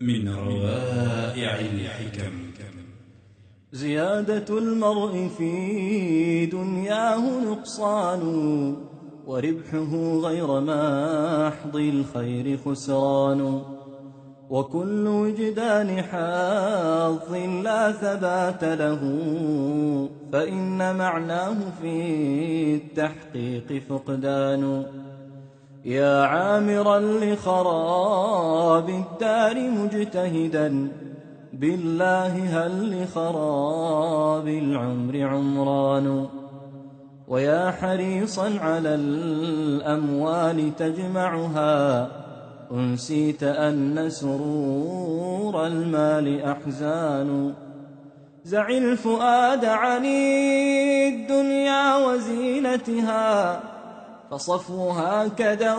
من روائع الحكم. زيادة المرء في دنياه نقصان وربحه غير محض الخير خسران. وكل وجدان حظ لا ثبات له فإن معناه في التحقيق فقدان. يا عامرا لخراب الدار مجتهدا. بالله هل لخراب العمر عمران؟ ويا حريصا على الأموال تجمعها. أنسيت أن سرور المال أحزان. زع الفؤاد عن الدنيا وزينتها. فصفوها كدر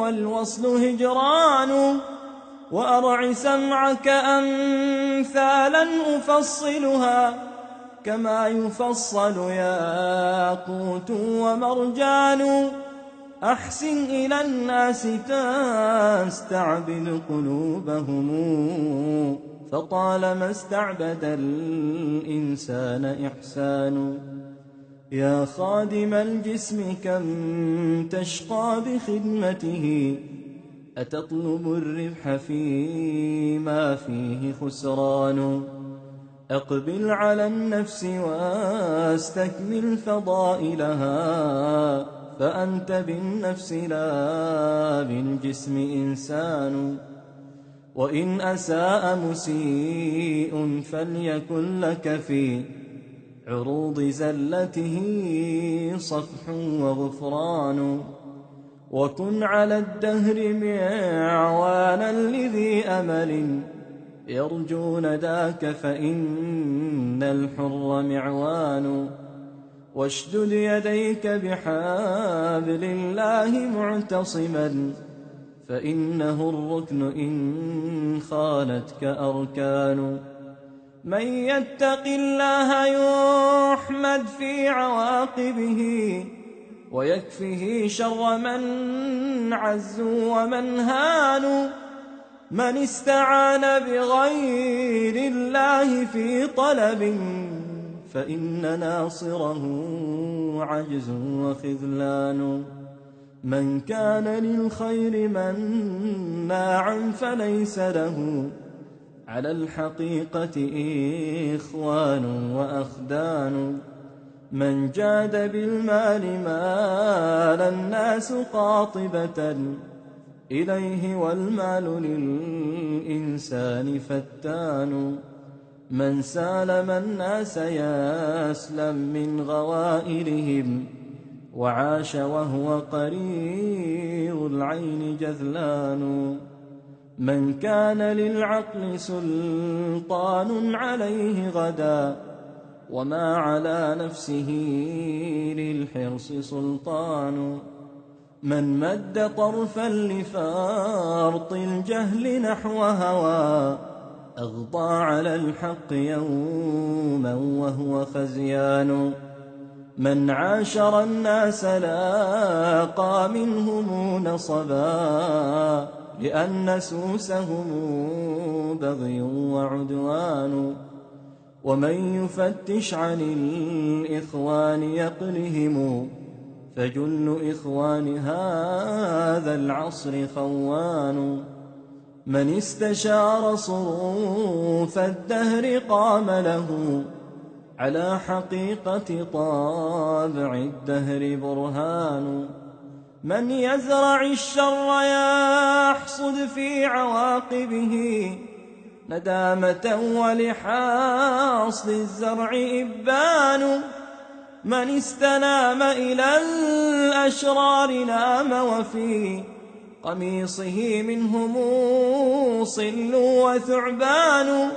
والوصل هجران وأرع سمعك أمثالا أفصلها كما يفصل ياقوت ومرجان أحسن إلى الناس تستعبد قلوبهم فطالما استعبد الإنسان إحسان يا خادم الجسم كم تشقى بخدمته؟ أتطلب الربح فيما فيه خسران. أقبل على النفس واستكمل فضائلها. فأنت بالنفس لا بالجسم إنسان. وإن أساء مسيء فليكن لك في عروض زلته صفح وغفران. وكن على الدهر معوانا لذي أمل. يرجون ذاك فإن الحر معوان. واشدد يديك بحبل الله معتصما. فإنه الركن إن خانتك أركان. من يتق الله يحمد في عواقبه ويكفه شر من عزوا ومن هانوا من استعان بغير الله في طلب فإن ناصره عجز وخذلان من كان للخير مناعا فليس له على الحقيقة إخوان وأخدان. من جاد بالمال مال الناس قاطبة. إليه والمال للإنسان فتان. من سالم الناس يسلم من غوائلهم. وعاش وهو قرير العين جذلان. من كان للعقل سلطان عليه غدا وما على نفسه للحرص سلطان من مد طرفا لفارط الجهل نحو هوى أغطى على الحق يوما وهو خزيان من عاشر الناس لاقى منهم نصبا لأن سوسهم بغي وعدوان ومن يفتش عن الإخوان يقلهم فجل إخوان هذا العصر خوان من استشار صروف الدهر قام له على حقيقة طابع الدهر برهان من يزرع الشر يحصد في عواقبه ندامة ولحاصل الزرع إبان من استنام إلى الأشرار نام وفي قميصه منهم صل وثعبان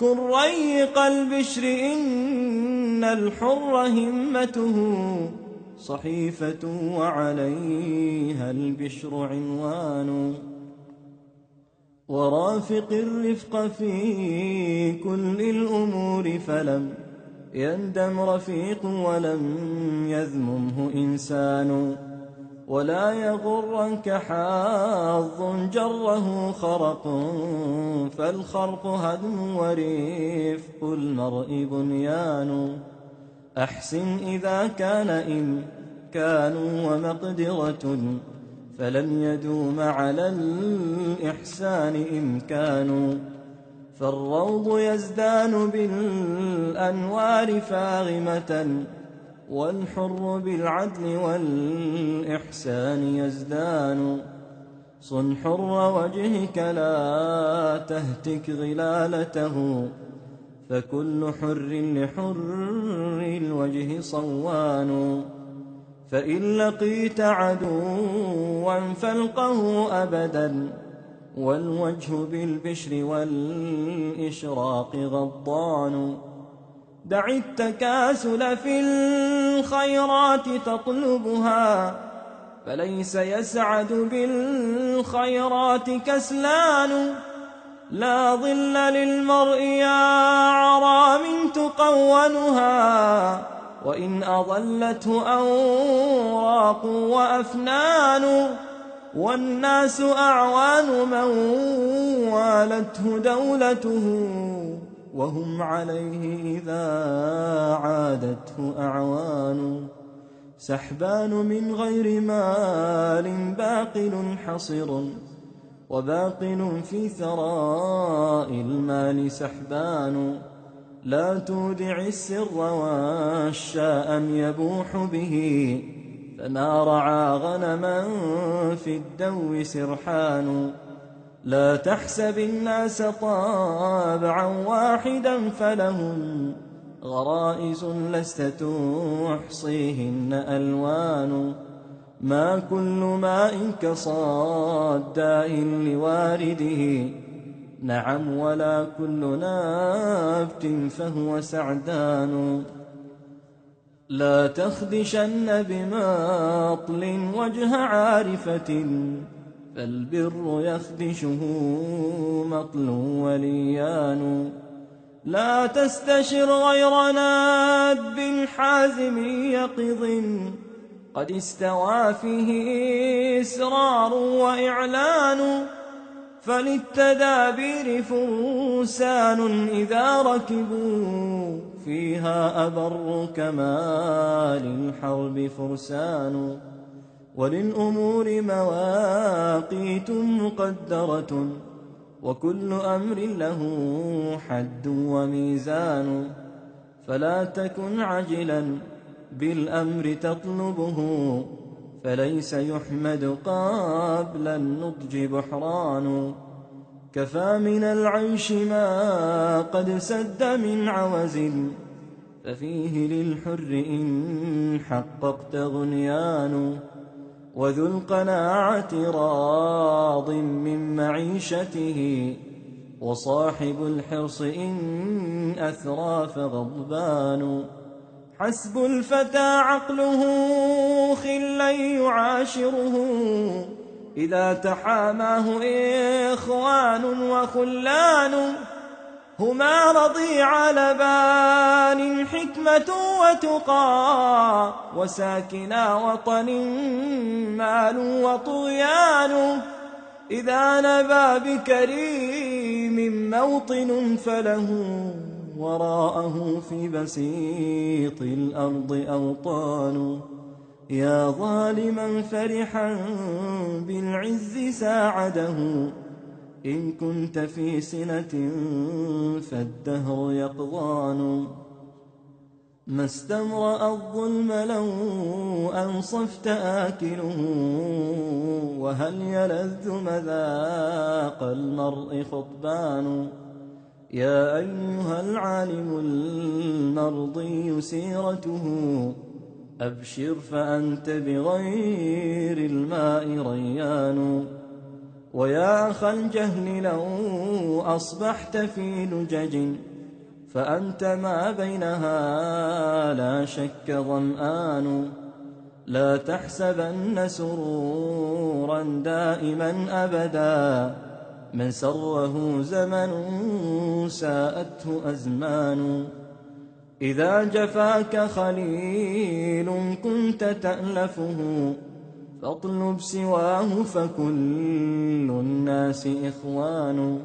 كن ريق البشر إن الحر همته صحيفة وعليها البشر عنوان ورافق الرفق في كل الأمور فلم يندم رفيق ولم يذممه إنسان ولا يغرنك حظ جره خرق فالخرق هدم ورفق المرء بنيان أحسن إذا كان إمكان ومقدرة فلم يدوم على الإحسان إمكان فالروض يزدان بالأنوار فاغمة والحر بالعدل والإحسان يزدان. صن حر وجهك لا تهتك غلالته فكل حر لحر الوجه صوان. فإن لقيت عدوا فالقه أبدا والوجه بالبشر والإشراق غضان دع التكاسل في الخيرات تطلبها فليس يسعد بالخيرات كسلان. لا ظل للمرء يا عرام تقونها وإن أضلته أوراق وأفنان والناس أعوان من والته دولته وهم عليه إذا عادته أعوان. سحبان من غير مال باقل حصر. وباقل في ثراء المال سحبان. لا تودع السر والشاء يبوح به. فما رعى غنما في الدو سرحان. لا تحسب الناس طابعا واحدا فلهم غرائز لست تحصيهن ألوان. ما كل ماء كصداء لوارده. نعم ولا كل نابت فهو سعدان. لا تخدشن بماطل وجه عارفة فالبر يخدشه مطل وليان. لا تستشر غير ناب حازم يقظ. قد استوى فيه إسرار وإعلان فللتدابير فرسان إذا ركبوا فيها أبر كما للحرب فرسان. وللأمور مواقيت مقدرة وكل أمر له حد وميزان فلا تكن عجلا بالأمر تطلبه فليس يحمد قبل النضج بحران. كفى من العيش ما قد سد من عوز ففيه للحر إن حققت غنيان. وذو القناعة راض من معيشته وصاحب الحرص إن أثرى فغضبان. حسب الفتى عقله خلا يعاشره. إذا تحاماه إخوان وخلان هما رضيع لبان حكمة وتقى وساكنا وطن مال وطغيان. إذا نبى بكريم موطن فله. وراءه في بسيط الأرض أوطان. يا ظالما فرحا بالعز ساعده. إن كنت في سنة فالدهر يقضان. ما استمرأ الظلم لو أنصفت آكله. وهل يلذ مذاق المرء خطبان؟ يا أيها العالم المرضي سيرته أبشر فأنت بغير الماء ريان. ويا أخ الجهل لو أصبحت في لجج فأنت ما بينها لا شك ظمآن. لا تحسبن سرورا دائما أبدا. من سره زمن ساءته أزمان. إذا جفاك خليل كنت تألفه فاطلب سواه فكل الناس إخوان.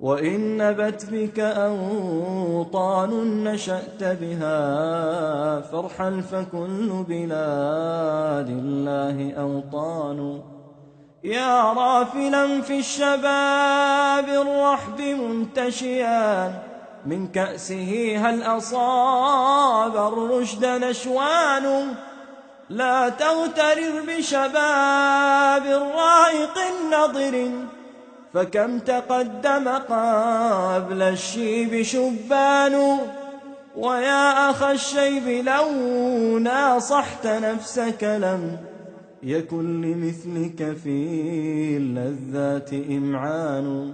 وإن نبت بك أوطان نشأت بها فارحل فكل بلاد الله أوطان. يا رافلا في الشباب الرحب منتشيا. من كأسه هل أصاب الرشد نشوان؟ لا تغترر بشباب رائق نضر فكم تقدم قبل الشيب شبان؟ ويا أخ الشيب لو ناصحت نفسك لم يكن لمثلك في اللذات إمعان.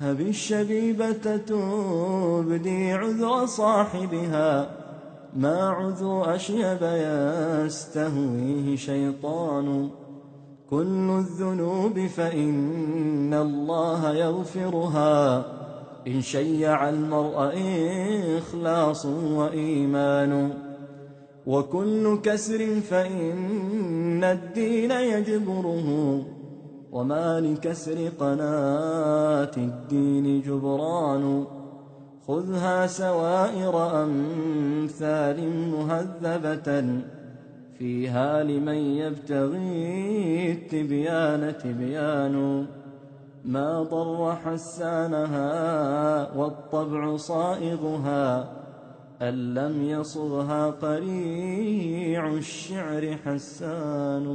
هب الشبيبة تبدي عذر صاحبها ما عذر أشيب يستهويه شيطان. كل الذنوب فإن الله يغفرها. إن شيع المرء إخلاص وإيمان. وكل كسر فإن الدين يجبره وما لكسر قناة الدين جبران خذها سوائر أمثال مهذبة فيها لمن يبتغي التبيان تبيان ما ضر حسانها والطبع صائغها أن لم يصغها قريع الشعر حسان.